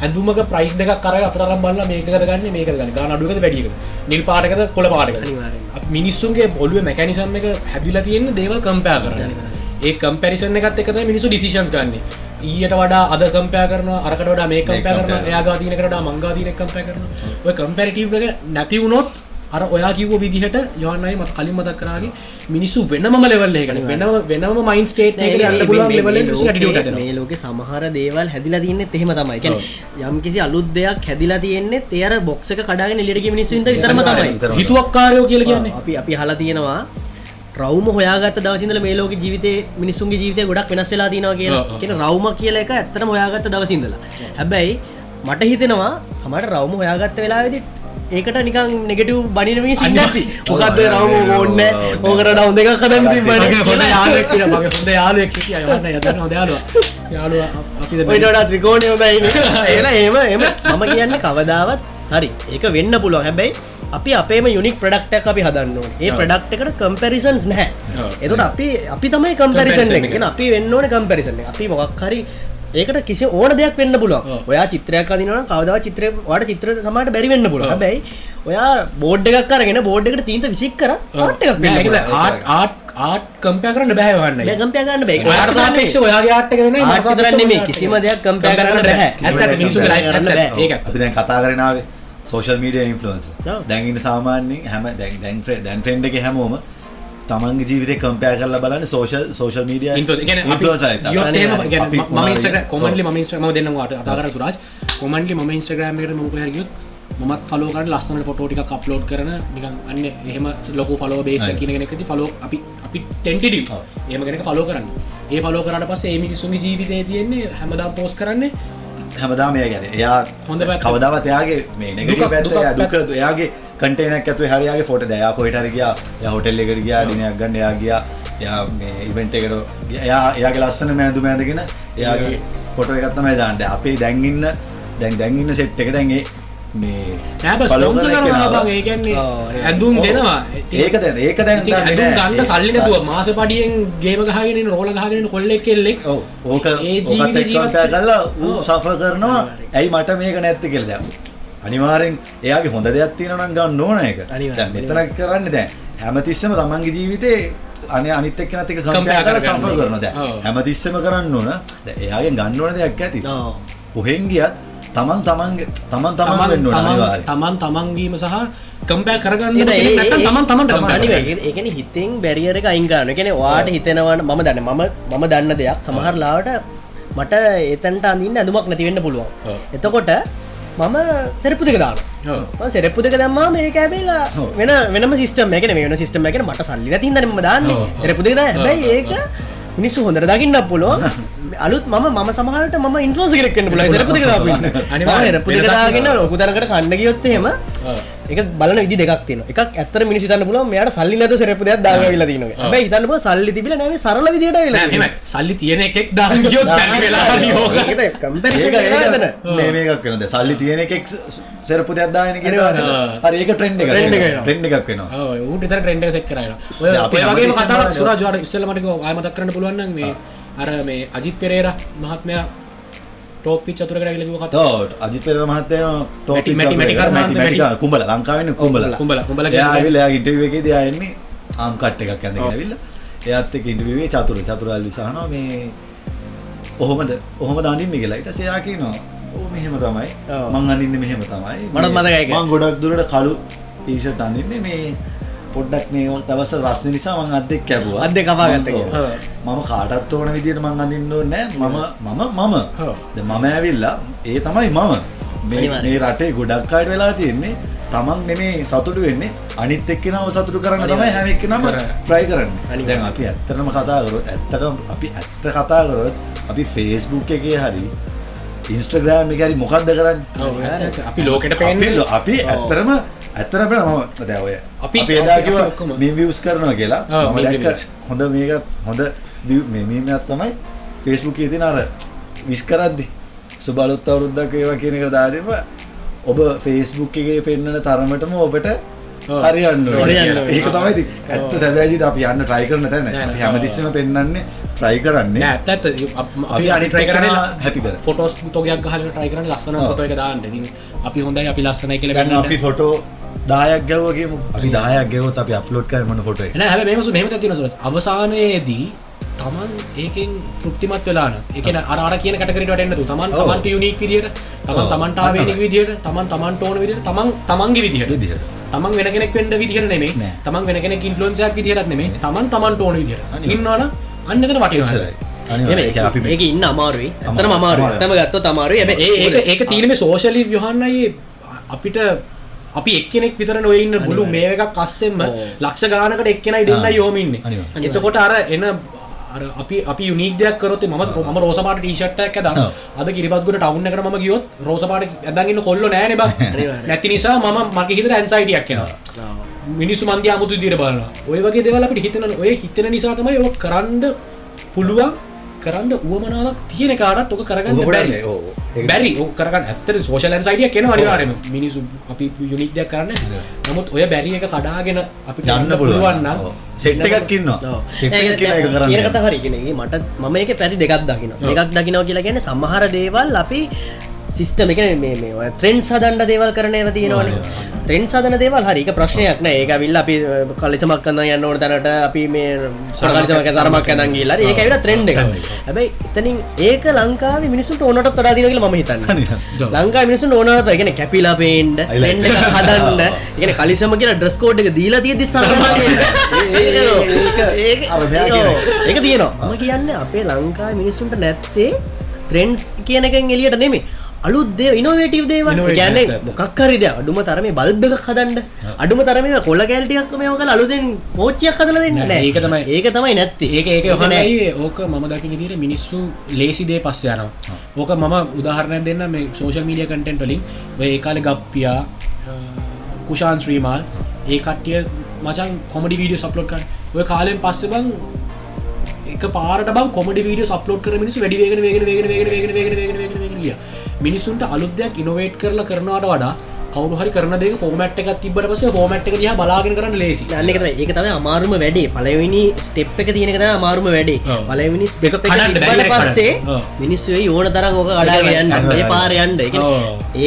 ඇඳුමක ප්‍රයිස් දෙක කර අතර බල්ල මේක ගන්න මේක ගන්න ගන අඩුවක වැඩිය නිල් පාටකද කොළ පාටක මිනිස්සුන්ගේ ඔලුව මැකනිසම් එක හැදිලා තියෙන දේවල් කම්පයා කරන්න. ඒ කම්පැරිසන් එකත් එකත මිනිසු ඩිසිෂන්ස් ගන්න. ඊට වඩා අද කම්පයා කරන අරකට වඩා මේ කම්පයා කරන එයාගාතිනකට මංගාදීන කම්පය කරන ඔය කම්පැරිටව් එක නැතිවුණොත් අර ඔයා කිව්ව විදිහට යවන්නයි මත් කලින් මතක් කරාගේ මිනිස්සු වෙනම ලෙවල් එකන වෙනම වෙනම මයින් ස්ටේට් ලෝක සමහර දේවල් හැදිලා තියන්න එහෙම තමයි. යම් කිසි අලුත් දෙයක් හැදිලා තියෙන්නේ තේර බොක්සක කඩාගෙන ලිඩි මිනිස්සුන්ද විතරම තමයි. හිතුවක්කාරයෝ කියල කියන්නේ. අපි අපි හලා තියෙනවා රවම හොයාගත් දවසිදල මේ ලෝක ජීවිතය මිනිස්සුන්ගේ ජීවිතය ගොඩක් වෙනස් වෙලා තිනවා කියලා. කියෙන රවම කියල එක ඇත්තන හොයාගත්ත දවසිදලා හැබැයි මට හිතෙනවා හමට රවම හොයාගත්ත වෙලාවෙදිත් ඒකට නිකන් නෙගටව් බනින මිනිස් ඉන්නති මොකක්ද රවම ඕන්න ඕකට නව දෙක කදන්න හොඳ යාලෙක් කියලා මගේ හොඳ යාලුවෙක් යාළුවා. අපි දැන් ඔයිටට ත්‍රිකෝණය බයි ඒලා ඒම එම මම කියන්න කවදාවත් හරි. ඒක වෙන්න පුළුවන්. හැබැයි අපි අපේම යුනික් ප්‍රඩක්ටක් අපි හදන්න ඒ ප්‍රඩක්් එකට කම්පැරිසන්ස් නැහැ. එතුට අපි අපි තමයි කම්පැරිසන් අපි වෙන්න ඕන කම්පැරිසන් අපි මොකක් හරි ඒකට කිසි ඕන දෙයක් වෙන්න පුළුව ඔව්. ඔයා චිත්‍රයක් අදිනවා කවදා චිත්‍ර වාට චිත්‍ර සමට බැරි වෙන්න පුළුව ඔව්. හැබැයි ඔයා බෝඩ් එකක් කරගෙන බෝඩ් එකට තීන්ත විසික් කර ආට් එකක් වෙන්න පුළුවන්. ආට් ආට් කම්පය කරන්න බෑ කම්පයා ගන්න බෑ. ඔයාට සාපේක්ෂ ඔයාගේ ආට් එක වෙනයි, මට ආට් සාපේක්ෂව නෙමෙයි, කිසිම ආට් දෙයක් compare කරන්න බෑ. ඇත්ත ඇත්ත මිනිස්සුගේ life කරන්න බෑ. ඒක. අපි දැන් කතා කරනාවේ සෝෂල් මීඩිය ඉන්ෆලන්ස් ඔව්. දැන්ඉන්න සාමාන්‍යෙන් හැම දැන් දැන් දැන් ට්‍රෙන්ඩ් එක හැමෝම තමන්ගේ ජීවිතය කම්පයා කරලා බලන්න සෝෂල් සෝෂල් මීඩිය මම දෙන්නම් ඔයාලට කතා කරා සුරාජ්. commonly මම Instagram එකට මම කොහේ හරි ගියොත් මමත් ෆලෝ කරන ලස්සන ෆොටෝ ටිකක් අප්ලෝඩ් කරන නිකන් අන්න එහෙම ලොකු ෆලෝ බේස් හරි. කියන කෙනෙක්දී ෆලෝ අපි අපි. එහෙම කෙනෙක් ෆලෝ කරන්න. ඒ ෆලෝ කරාට පස්සේ ඒ මිනිස්සුන්ගේ ජීවිතේ තියෙන්නේ හැමදාම පෝස්ට් කරන්නේ හැමදාම එය ගැන එයා හොඳ. කවදාවත් එයාගේ මේ දුකක් එයා දුක. එයාගේ කන්ටේනක් ඇතුලේ හරියාගේ ෆොටෝ දයා කොහෙට හරි ගියා. එයා හොටෙල් එකට ගියා ඩිනරයක් ගන්න එයා ගියා. එයා මේ ඉවෙන්ට් එකට ගියා. එයා එයාගේ ලස්සන මෑඳුම ඇඳගෙන එයාගේ ෆොටෝ එකක් තමයි දාන්නේ. අපේ දැන් ඉන්න දැන් දැන් ඉන්න සෙට් එක දැන් ඒ මේ නෑ බස් follow ස්පොන්සර් කරන කරනවා කෙනාව- බං. ඒ කියන්නේ ඔව්, ඒ- ඇඳුම් ඔව්. දෙනවා. ඒක දැන් ඒක නෑ. ගන්න සල්ලි නැතුව මාස පඩියෙන් ගේම ගහගෙන ඉන්න රෝල ගහගෙන ඉන්න කොල්ලෙක් කෙල්ලෙක්. ඔව් ඕක ඒ ඔව්. සෆර් කරනවා. ඇයි මට මේක නැත්තේ කියලා දැන් අනිවාර්යෙන් එයාගේ හොඳ දෙයක් තියෙනවා නම් ගන්න ඕන. දැන් මෙතන කරන්නේ දැන් හැමතිස්සෙම තමන්ගේ ජීවිතේ අනේ අනිත් එක කරලා කරගන්න සෆර් කරනවා දැන්. ඔව්. හැමතිස්සෙම කරන්න ඕන. දැන් එයාගෙන් ගන්න ඕන දෙයක් ඇති. ඔව්. කොහෙන් ගියත් තමන් තමන් තමන් තමන් වෙන්න ඕන තමන් තමන්ගීම සහ කම්පෑ කරගන්න තමන් තමන්ට ඒකනේ හිතෙන් බැරියර එක. ඒ කියන්නේ ඔයාට හිතෙනවන මම දන්නේ මම මම දන්න දෙයක්. සමහර ලාවට මට එතනට අඳින්න ඇඳුමක් නැති වෙන්න පුළුවන්. එතකොට මම සෙරප්පු දෙක. මම සෙරප්පු දෙක දැම්මා ඇවිල්ලා ඔව්. වෙන වෙනම සිස්ටම් එකක නෙමෙයි වෙන සිස්ටම් එකකට මට සල්ලි හින්දා මම දාන්නේ. සෙරප්පු දෙක දාන්න. හැබැයි ඒක මිනිස්සු හොඳට දකින්න පුළුවන්. අලුත් මම සමහරට මම ඉන්ෆ්ලුවන්ස් කෙනෙක් වෙන්න පුළුවන්. සෙරප්පු දෙක. අනිවාර්යෙන්. මම සෙරප්පු දෙක වෙනසක් දාගෙන තියෙනවා. ලොකු තරකට කන්න ගියොත් එහෙම ඔව්. එක බලන විදි දෙකක් තියෙන එක ඇත්තර මිනිස් හිතන්න පුළුවන් මෙයාට සල්ලි නැතුව සෙරප්පු දෙයක් දාගෙන ඇවිල්ලා තියෙනවා හැබැයි හිතන්න පුළුවන් සල්ලි තිබිලා නැහැ මේ සරල විදියට ඇවිල්ලා එහෙමයි. සල්ලි තියෙන එකෙක් දාන්න ගියොත් බැරි වෙලා හරි ඕක. ඒක කම්පැරිසන් නේද ඒක මේ මේකක් වෙනද සල්ලි තියෙන එකෙක් සෙරපු දෙයක් දාගෙන අනිවාර්යෙන්. හරි ඒක ට්‍රෙන්ඩ් එකක් එක. ට්‍රෙන්ඩ් එකක් වෙනවා ඔව්, ඌට විතර ට්‍රෙන්ඩ් එක සෙට් කරලා. ඔය අපි වගේම කතාවක්. සුරාජ් ඔයාලට ඉස්සෙල්ලා මට කිව්වා ආයෙ මතක් කරන්න පුළුවන් නම් මේ අර මේ අජිත් පෙරේරා මහත්මයා ටෝප් පිච් අතුරකට ඇවිල්ලා කිව්ව කතාව. තෝ අජිත් පෙරේරා මහත්තයා ටොප් එක කුඹල ලංකාවේ ඉන්න කුඹල. කුඹල- කුඹල ඉන්ටර්විව් එකේදී එයා එන්නේ ආම් කට් එකක් ඇඳගෙන ඇවිල්ලා. එයාත් එකේ චතුර චතුරාල් විසහනවා මේ ඔහොමද ඔහොමද අඳින්නේ කියලා. ඊට පස්සේ එයා කියනවා ඕ මෙහෙම තමයි. මං අඳින්නේ මෙහෙම තමයි. මටත් මතකයි ගොඩක් දුරට කළු ටීෂර්ට් අඳින්නේ මේ පොඩ්ඩක් මේ දවස් රස්නේ නිසා මං අත් දෙක කැපුවා අත් දෙක කපා. කියලා. මම කාටත් ඕන විදිහට මං අඳින්න ඕනේ නෑ මම මම මම මම ඇවිල්ලා ඒ තමයි මම මේ රටේ ගොඩක් අයට වෙලා තියෙන්නේ තමන් නෙමේ සතුටු වෙන්නේ අනිත් එක්කෙනාව සතුටු කරන්න තමයි හැම එක්කෙනාම කරන්නේ. try කරන්නේ. දැන් අපි ඇත්තටම කතා කරොත් ඇත්තටම අපි ඇත්ත කතා කරොත් අපි Facebook එකේ හරි Instagram එකේ හරි මොකද්ද කරන්නේ? අපි ලෝකෙට අපි පේන්නේ ලෝ- අපි ඇත්තරම ඇත්තරම මම දැන් ඔය අපි- ඔක්කොම. මීම් views කරනවා කියලා views. හොඳ මේක හොඳ view- මේ මීම් එකක් තමයි Facebook එකේ තියෙන අර විශ් කරද්දි සුබ අලුත් අවුරුද්දක් වේවා කියන එක දාදෙම ඔබ Facebook එකේ පෙන්වන තරමටම ඔබට. හරියන්න. ඒක තමයි ඇත්ත සැබෑජිද අපි යන්න try කරන තැන නෑ, අපි නෑ. හැමතිස්සෙම පෙන්වන්නේ try කරන්නේ නෑ ඇත්ත ඇත්ත අප- කරන්නේ එක්කෙනා happy කරන්න. ෆොටෝස් තෝගයක් ගහලා try කරන්නේ ලස්සන. ෆොටෝ එක දාන්න. අපි හොඳයි අපි ලස්සනයි කියලා පෙන්නන්න. අපි ෆොටෝ 10ක් ගැව්වා කියමු අපි 10ක් ගැව්වොත් අපි අප්ලෝඩ් කරන්නේ මොන ෆොටෝ එක නෑ හැබැයි මෙහෙම මෙහෙම දෙයක් තියෙනවා සුරත්. අවසානයේදී තමන් ඒකෙන් තෘප්තිමත් වෙලා නම් ඒ කියන්නේ අර කියන කැටගරියට වැටෙන්න තු තමන්. තමන්ට යුනික් විදියට තමන් ඔව්. තමන්ට ආවේනික විදියට තමන් තමන්ට ඕන විදියට තමන් තමන්ගේ විදියට විදිහට තමන් වෙන කෙනෙක් වෙන්ඩ විදිහර නෙමේ නෑ. තමන් වෙන කෙනෙක් ඉන්ෆලන්සයක් විදිහරත් නෙමේ තමන් තමන්ට ඕන විදිර. ඉන්නවන අන්නතර වටිනසරයි ඒක ඉන්න අමාරුයි. ඇතන අමාරු. තම ගත්ත තමාරු ඒ ඒක තීනම සෝෂලි යොහන්නයි අපිට අපි එක්කෙනෙක් විතර නොයන්න බුලු මේ එකක් කස්සෙම. ලක්ෂ ගානකට එක්කෙනයි දෙන්න. යෝමින්නේ. එතකොට අර එන අර අපි අපි යුනික් කරොත් ම ම රෝසපාට ටීෂට්ක් ඇද. අද කිරිපත්ගට ටවුන්න කර ම ගියොත් රෝසපාට ඇදගන්න කොල්ල නෑන. නැති නිසා මම මගේ හිතර ඇන්සයිටියක් කියෙන මිනිස්සු මන්දය අමුතු දිර බලන්න ඔය වගේ දෙවල අපිට හිතන ඔය හිතන නිසා තමයි ඔ කරන්න පුළුවන් කරන්න උවමනාවක් තියෙන කාටත් ඔක කරගන්න බැරි. ගොඩක් ඔව්. ඒක- බැරි. ඕ කරගන්න. ඇත්තර සෝෂලන් සයිඩිය කෙන වනිවාරම මිනිසු අපි යුනික්දයක් කරන්න නමුත් ඔය බැරි එක කඩාගෙන අපි යන්න පුළුවන්. සෙට් එකක් ඉන්නවා. සෙට් එකක් ඉන්නවා ඒක කරන්න කියන කත හරිගෙන මට මම එක පැති දෙකක් දකින එකක් දකිනව කියලා ගැන සමහර දේවල් අපි සිිස්ටම එක මේ ත්‍රෙන්න් සදන්ඩ දේවල් කරන ඒව තියෙනවන. ත්‍රෙන් සදන දේවල් හරික ප්‍රශ්නයක් නෑ. ඒක විල්ල අපි කලිසමක් කන්න යන්න ඕන තැනට අපි මේ සරකලිසමක සරමක් කනන්ගේලා ඒක විට ත්‍රෙන්ඩ් එක. හැබයි එතනින් ඒක ලංකාව මිනිසුට ඕනට තොඩා දිනකල ම හිතන්න. ලංකා මිනිසු ඕනට ගෙන කැපිලා පේන්ඩ හදන්න. ගෙන කලිසම කියෙන ඩ්‍රස්කෝඩ් එක දීලා තියදි ඒක තියනවා. ම කියන්න අපේ ලංකා මිනිස්සුන්ට නැත්තේ ත්‍රෙන්න්ස් කියන එකෙන් එලියට නෙමේ අලුත්දේ ඉනොවේටව Innovative ගැන. මොක්කරිද අඩුම තරම බල්බ එකක් හදන්ඩ අඩුම තරම කොල්ල කෑල්ටියක් මේක අලුදෙන් පෝච්චයක් හදල දෙන්න ඒක තමයි. ඒක තමයි නැත්ති ඒක ඒක හොනයි ඕක මම දකින දිර මිනිස්සු ලේසිදේ පස්ස යනවා ඕක මම උදාහරණය දෙන්න මේ සෝෂල් මීඩිය කටෙන්ට වලින් ඔය ඒ කාල ගප්පියා කුෂාන් ශ්‍රීමාල් ඒ කට්ටිය මචන් කොමඩි වීඩිය සප්ලෝඩ්කන් ඔය කාලෙන් පස්ස බං එක පාරට බං කොමඩි වීඩිය සප්ලෝඩ් කර මිනිස් වැඩි වේගෙන වේගෙන වේගෙන වේගෙන වේගෙන වේගෙන වේගෙන වේගෙන වේගෙන මිනිසුන්ට අලුත්යක් ඉනොවේට් කරලා කරනවාට වඩා කවරුහරි කරනදේ ෆෝමට් එකක් තිබට පස ෆෝමට් එක දිහා බලාගෙන කරන්න ලේසි. අන්නක ඒක තම අමාරුම වැඩේ. පලවෙනි ස්ටප් එක තියෙනකද අමාරුම වැඩේ. පලවෙනි ස්පෙක පට පස්සේ මිනිස්සුවේ ඕන තරම් ඕක අඩා යන්න. පාරයන්ඩ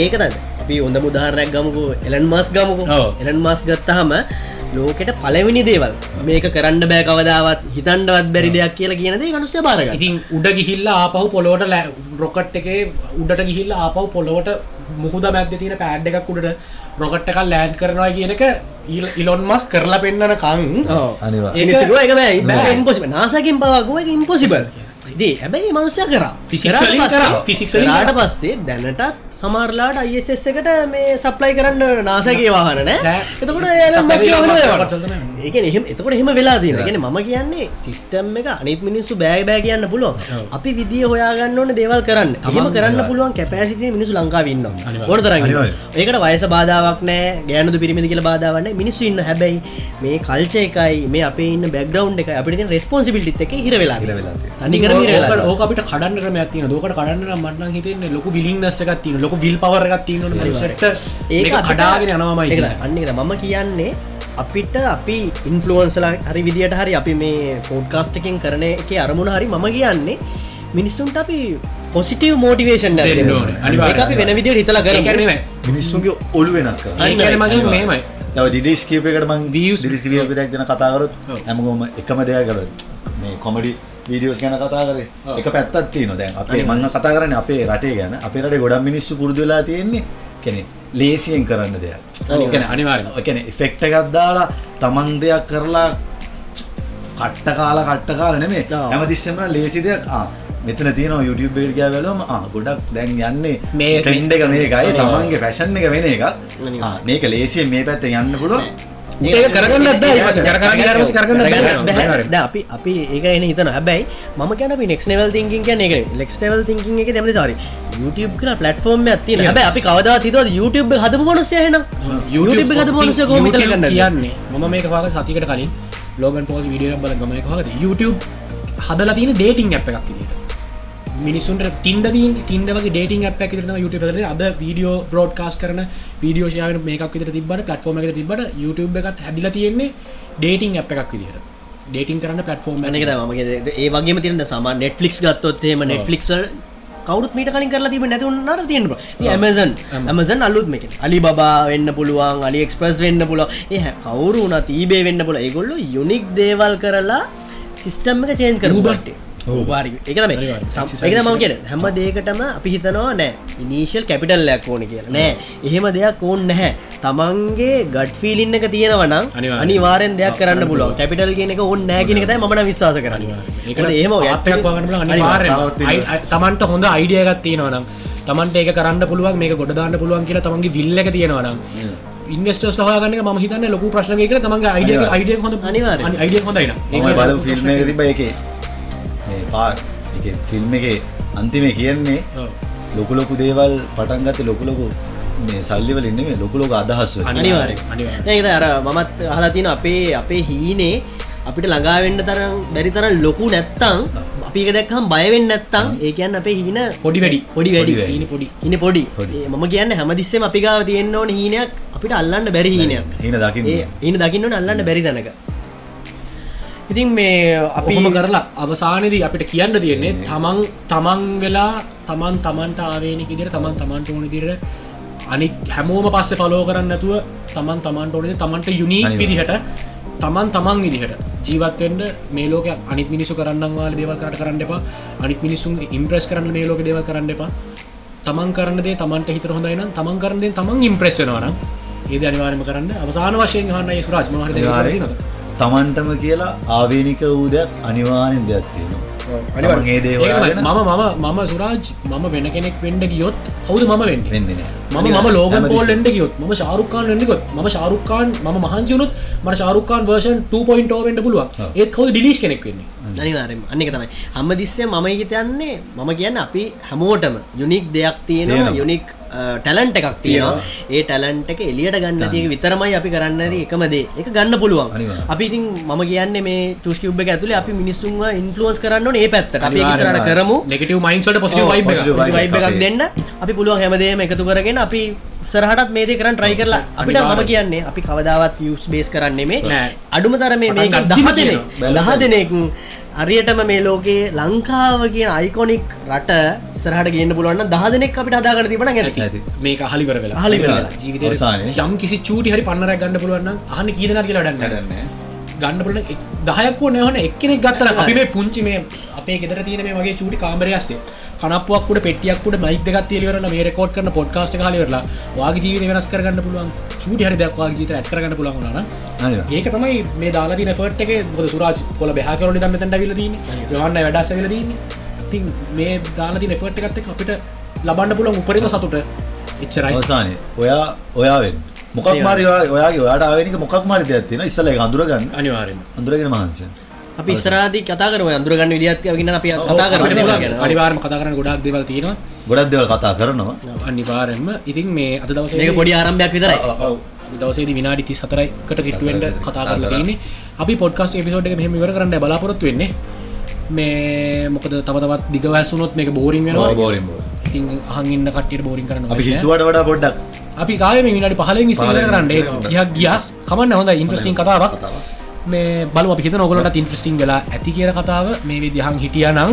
ඒකද අපි ඔොඳ මුදාහරයක් ගමකු. එලන් මස් ගමකු. එලන් මස් ගත්තහම ලෝකෙට පළවෙනි දේවල්. මේක කරන්න බෑ කවදාවත් හිතන්ඩවත් බැරි දෙයක් කියලා කියන දේ මනුස්්‍ය බාරග ඉතින් උඩ ගිහිල්ලා ආපහු පොලොවට ලෑ රොකට් එකේ උඩට ගිහිල්ලා ආපහු පොලොවට මුහුද මැද තියෙන පෑඩ් එකක් උඩට රොකට් එකක් ලෑන්් කරනවා කියන එක ඉලොන් මස් කරලා පෙන්න්නන කං මිනිස්සුකෝ එක බෑ. ඉම්පොසිබ නාසකින් පවාකුව එක ඉම්පොසිබල් දී හැබැයි මනුස්්‍ය කර කරා. පස්සේ දැනටත් සමරලාට අයිස් එකට මේ සප්ලයි කරන්න නාසගේ වාහන නෑ. එතකොට ඒක. එහෙම එතකොට එහෙම වෙලා තියෙන ගෙන ම කියන්නේ සිස්ටම් එක අනිත් මිනිස්සු බෑ බෑ කියන්න ඔව්. අපි විදිිය හොයාගන්න ඕන දේවල් කරන්න තමන් කරන්න. පුළුවන් කැපෑසිතිය මිනිසු ලංකාවන්න අනිවාර්යෙන්. ගොඩ තරන්න අනිවාර්යෙන්. ඒකට වයස බාධාවක් නෑ ගෑනුදු පිරිමිදි කියල බාධාවන්න මිනිස්සු ඉන්න හැබැයි මේ කල්ච එකයි මේ අපේ ඉන්න බැක්ග්‍රවන්් එක අපිට රෙස්පොන්සිබිලිත් එක හිර වෙලා තියෙනවා. අනිකර ඕක- අපිට කඩන්න ක්‍රමයක් තින දෝකට කඩන්න මටන හිතන ලොක විලින්නස්සකත් තින ලොක විල් පවරගත් තින ඒ කඩාගෙන යනවාමයි අන්න මම කියන්නේ අපිට අපි ඉන්ෆලුවන්සලා හරි විදිට හරි අපි මේ පෝඩ්කාස්ටකින් කරන එක අරමුණ හරි මම කියන්නේ මිනිස්සුන්ට අපි පොසිටව මෝටිවේෂන් අපි වෙන විදිර හිතල කර කරන මිනිස්සුන්ගේ ඔලු වෙනස් කර දිදේශකපයකට මං විය ිලිස්ටිියක දැක්න කතාකරත් හැමගොම එකම දෙයක් කරත් මේ කොමඩි වීඩියෝස් ගැන කතා කරේ. එක පැත්තත් තියෙනවා දැන් අපේ මං කතා කරන්නේ අපේ රටේ ගැන අපේ රටේ ගොඩක් මිනිස්සු පුරුදු වෙලා තියෙන්නේ කියන්නේ ලේසියෙන් කරන්න දෙයක්. කියන්නේ අනිවාර්යෙන්. ඒ කියන්නේ ඉෆෙක්ට් එකක් දාලා තමන් දෙයක් කරලා කට්ට කාලා කට්ට කාලා නෙමෙයි. හැමතිස්සෙම ලේසි දෙයක් ආ මෙතන තියෙනවා YouTube එකට ගියා ආ ගොඩක් දැන් යන්නේ මේ- ට්‍රෙන්ඩ් එක මේකයි. තමන්ගේ ෆැෂන් එක වෙන එකක්. මේක ලේසියෙන් මේ පැත්තෙන් යන්න පුළුවන්. කරගන්න අපි අපි ඒක එන හිතන. හැබැයි ම කියන නෙක් නවල් තිකින් කියන එක ලෙක්ස් ටවල් තිකින් එක දෙම සරි YouTube කල පලටෆෝර්ම් ඇති හැබ අපි කවද හිතව YouTube හද මොනසය හන YouTube හද මොනස කෝම YouTube කියන්නේ මම මේක පාක සතිකට කලින් ලෝගන් පෝල් විඩිය බල ගමන හද YouTube හදලා තියෙන ඩේටිං ඇප් එකක් විදිහට මිනිසුන්ට ටින්ඩ ටින්ඩ වගේ ඩේටිං ඇප් එක න YouTube ද අද වීඩියෝ බ්‍රෝඩ්කාස් කරන වීඩියෝෂයාව මේකක් විතර තිබට පලටෆෝර්ම එක තිබට YouTube එකත් හැදිල තියෙන්නේ ඩේටිං ඇප් එකක් විදිහට. ඩේටිං කරන්න පලටෆෝර්ම් මනක මගේ ඒ වගේ තිරන්න සම නෙට්ලික්ස් ගත්තොත්තේම නෙට්ලික්සල් කවුත් මීට කලින් කරලා තිබ නැතුන්නට තියෙන ඇමසන් ඇමසන් අලුත් මේක අලි බා වෙන්න පුළුවන් අලි එක්ස්ප්‍රස් වෙන්න පුල ඒ කවරු වන තීබේ වෙන්න පුල ඒගොල්ල යුනික් දේවල් කරලා සිිස්ටම් එක චේන් කරුබට වාරි. එක තම. එක මම කිය හැම දේකටම අපි හිතනවා නෑ. ඉනිශල් කැපිටල්ලයක් ඕන කියලා. නෑ. එහෙම දෙයක් ඕන් නැහැ. තමන්ගේ ගඩ් ෆිලින්න එක අනිවාර්යෙන්. අනිවාරෙන් දෙයක් කරන්න පුළුවන්. කැපිටල් කියන එක ඕන්න නෑ කියන එකතයි මට විශ්වාස කරන්න. අයි- තමන්ට හොඳ අයිඩියගත් තියෙනවනම් තමන්ට ඒක කරන්න පුළුවන් මේක ගොඩ දාන්න පුළුවන් කියලා තමන්ගේ විල්ල එක තියෙනවනම් ඉන්වස්ටර්ස් හගන්න ම හිතන්න ලොකු ප්‍රශ්න එක තමන්ගේ අයිඩිය. අයිඩිය හොඳ අනිවාර්යෙන්. අයිඩිය හොඳයින ෆිල්ම් එක තිබ එක මේ පා එක ෆිල්ම් එක අන්තිමේ කියන්නේ ලොකු ලොකු දේවල් පටන්ගත ලොකු ලොකු මේ සල්ලිවල ඉන්න මේ ලොකු ලොක අදහස් වලින්. අනිවාරය අනිවාර්යෙන්. නේද අර මමත් අහලා තියෙන අපේ අපේ හීනේ අපිට ළඟාවෙන්න තරම් බැරි තරම් ලොකු නැත්තං අපි එක දැක්කම් බයවෙන්න නැත්තං ඒ කියන්න අපේ හීන පොඩි වැඩි. පොඩි වැඩි. පොඩි ඉන්න පොඩි. මම කියන්න හැමදිස්සෙම අපි ගාව තියෙන්න ඕන හීනයක් අපිට අල්ලන්න බැරි හීනයක්. හීන දකින්න. ඉන්න දකින්න ඕන අල්ලන්න බැරි තැනක ඉතින් මේ අපි අපිම කරලා අවසානයේදී අපිට කියන්න තියෙන්නේ තමන් තමන් වෙලා තමන් තමන්ට ආවේනික විදිහට තමන් තමන්ට ඕන විදිහට අනිත් හැමෝම පස්සේ ෆලෝ කරන්න නැතුව තමන් තමන්ට ඕන විදිහට තමන්ට යුනීක්. විදිහට තමන් තමන් විදිහට ජීවත් වෙන්න මේ ලෝකේ අනිත් මිනිස්සු කරන්න වාල දේවල් කරට කරන්න එපා අනිත් මිනිස්සුන් ඉම්ප්‍රෙස් කරන්න මේ ලෝකේ දේවල් කරන්න එපා තමන් කරන දේ තමන්ට හිතට හොඳයි නම් තමන් කරන දේ තමන් ඉම්ප්‍රෙස් වෙනවා නම් ඒ දේ අනිවාර්යයෙන්ම කරන්න අවසාන වශයෙන් අහන්න ඒ සුරාජ් මොනවද හරි දෙයක් අනිවාර්යෙන්. තියෙනවද තමන්ටම කියලා ආවේනික වූ දෙයක් අනිවාර්යෙන් දෙයක් තියෙනවා ඒ දේ ඒක තමයි. හොයාගෙන මම මම මම සුරාජ් මම වෙන කෙනෙක් වෙන්ඩ ගියොත් කවුද මම වෙන්න වෙන්නේ. මම මම ලෝගන් හැමතිස්සෙම. පෝල් එන්ඩ ගියොත් ම ශාරුකාන් වෙන්නකොත් ම ශාරුකාන් ම මහන්සිවුණුත් මට ශාරුකාන් වර්ෂන් 2.0 වෙන්ඩ පුළුවන් ඔව්. ඒත් කවද ඩිලිස් කෙනෙක් වෙන්නේ අනිවාරෙන් අන්නක තමයි හම්ම දිස්සේ මම හිතයන්නේ මම කියන්න අපි හැමෝටම යුනික් දෙයක් තියෙනවා තියෙනවා. යුනික් ටැලන්ට එකක් තියෙනවා. ඒ ටැලන්ට එක එලියට ගන්න තියක විතරමයි අපි කරන්න එකම දේ. එක ගන්න පුළුවන්. අපි ඉතින් මම කියන්න මේ චස්කිව් එක ඇතුලේ අපි මිනිස්සුන්ව ඉන්ෆලුවන්ස් කරන්න ඒ පැත්තට. අපි ඉස්සරට කරමු. නෙගටව මයින්සට. වයිබ් එකක්. දෙන්න. අපි පුළුවන් හැමදේම එකතු කරගෙන අපි සරහටත් මේදේ කරන්න ට්‍රයි කරලා. අපිට මම. කියන්නේ අපි කවදාවත් යස් බේස් කරන්නේ මේ. අඩුම තර මේ දහ දෙනෙක්. දහ දෙනෙක් අරියටම මේ ලෝකයේ ලංකාව කියන අයිකොනික් රට ඉස්සරහට ගන්න පුළුවන් දහ දෙනෙක් අපිට අදාගන්න තිබන ඇති. මේක හලිවර වෙලා අහලිවර වෙලා. ජීවිත. යම් කිසි චූටි හරි පන්නරක් ගන්න පුළුවන් අහන කීදන කියලා ඩන්න වැඩන්නේ. ගන්න පුල දහයක්කෝ නවන එක්කෙනෙක් ගත්තර අපි මේ පුංචි මේ අපේ ගෙදර තියෙන මේ වගේ චූටි කාමරයස්සේ කනපුවක්කුට පෙටියක්කුට මයික් දෙගත් තිලිවරන මේ රෙකෝඩ් කරන පොඩ්කාස්ට කාලවරලා වාගේ ජීවිත වෙනස් කරගන්න පුළුවන්. චූටි හරි දක්වා ජීත ඇත් කරගන්න පුළුවන් අනිවාර්යෙන්. ඒක තමයි මේ දාලාතින ෆර්ට් එක. බොද සුරාජ් කොල බැහකරට දම තැට විලදීන යවන්න වැඩස වෙලදීන්න ඉතින් මේ දාලාතින ෆර්ට් එකත් අපිට ලබන්න පුළුවන් උපරිම සතුට එච්චරයි. අවසානයේ ඔයා ඔයාවෙන්. මොකක් මාරි ඔයා- ඔයාගේ ඔයාට ආවේනික මොකක් මාරි දෙයක් තියෙනවා. ඉස්සෙල්ලා ඒක අඳුරගන්න. අනිවාරෙන් අඳුරගෙන මහන්සිය අපි ඉස්සරහදී කතා කරමු අඳුරගන්න ගෙන අපි කතා ගැන. අනිවාර්ම කතා කරන ගොඩක් දෙවල් තියෙනවා. ගොඩක් දේවල් කතා කරනවා. අනිවාරෙන්ම ඉතින් මේ අද දවස මේක පොඩි ආරම්භයක් විතරයි. දවසේ විනාඩි ති සතරයිකට කිට්ටුවෙන්ට කතා කරලා තියන්නේ. අපි පොඩ්කස්ට එපිසෝඩ් එක මෙහම ඉවර කරන්න බලාපොරොත්තු වෙන්නේ. මේ මොකද තවතවත් දිගවැසුනොත් මේක බෝරිං වෙනවා. Boring boring. ඉතින් අහගන්න කටියට බෝරින් කරන්න අපි හිතුවට වඩා පොඩ්ඩක්. අපි කාලම විනාඩි පහලින් පහලින් කරන්න. ගියක් ගියස් කමන්න හොඳ ඉන්ට්‍රස්ටිං කතාවක්. කතාවක්. මේ බලු අපි හිත නොගලට ඉන්ට්‍රස්ටිං වෙලා ඇති කියර කතාව මේ විදිහන් හිටිය නම්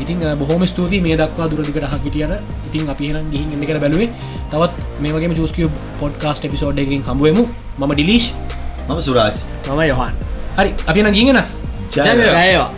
ඉතින් බොහොම ස්තුති මේ දක්වා දුරදිකට හකිටියන ඉතින් අපි හෙනම් ගිහින් එන්න කර බැලුවේ. තවත් මේ වගේ චස්කිය පොඩ්කාස්ට එපිසෝඩ් එකින් හමුවමු ම ඩිලිෂ්. මම සුරාජ්. මම යොහන්. හරි අපි න ගීගෙන. ජයවා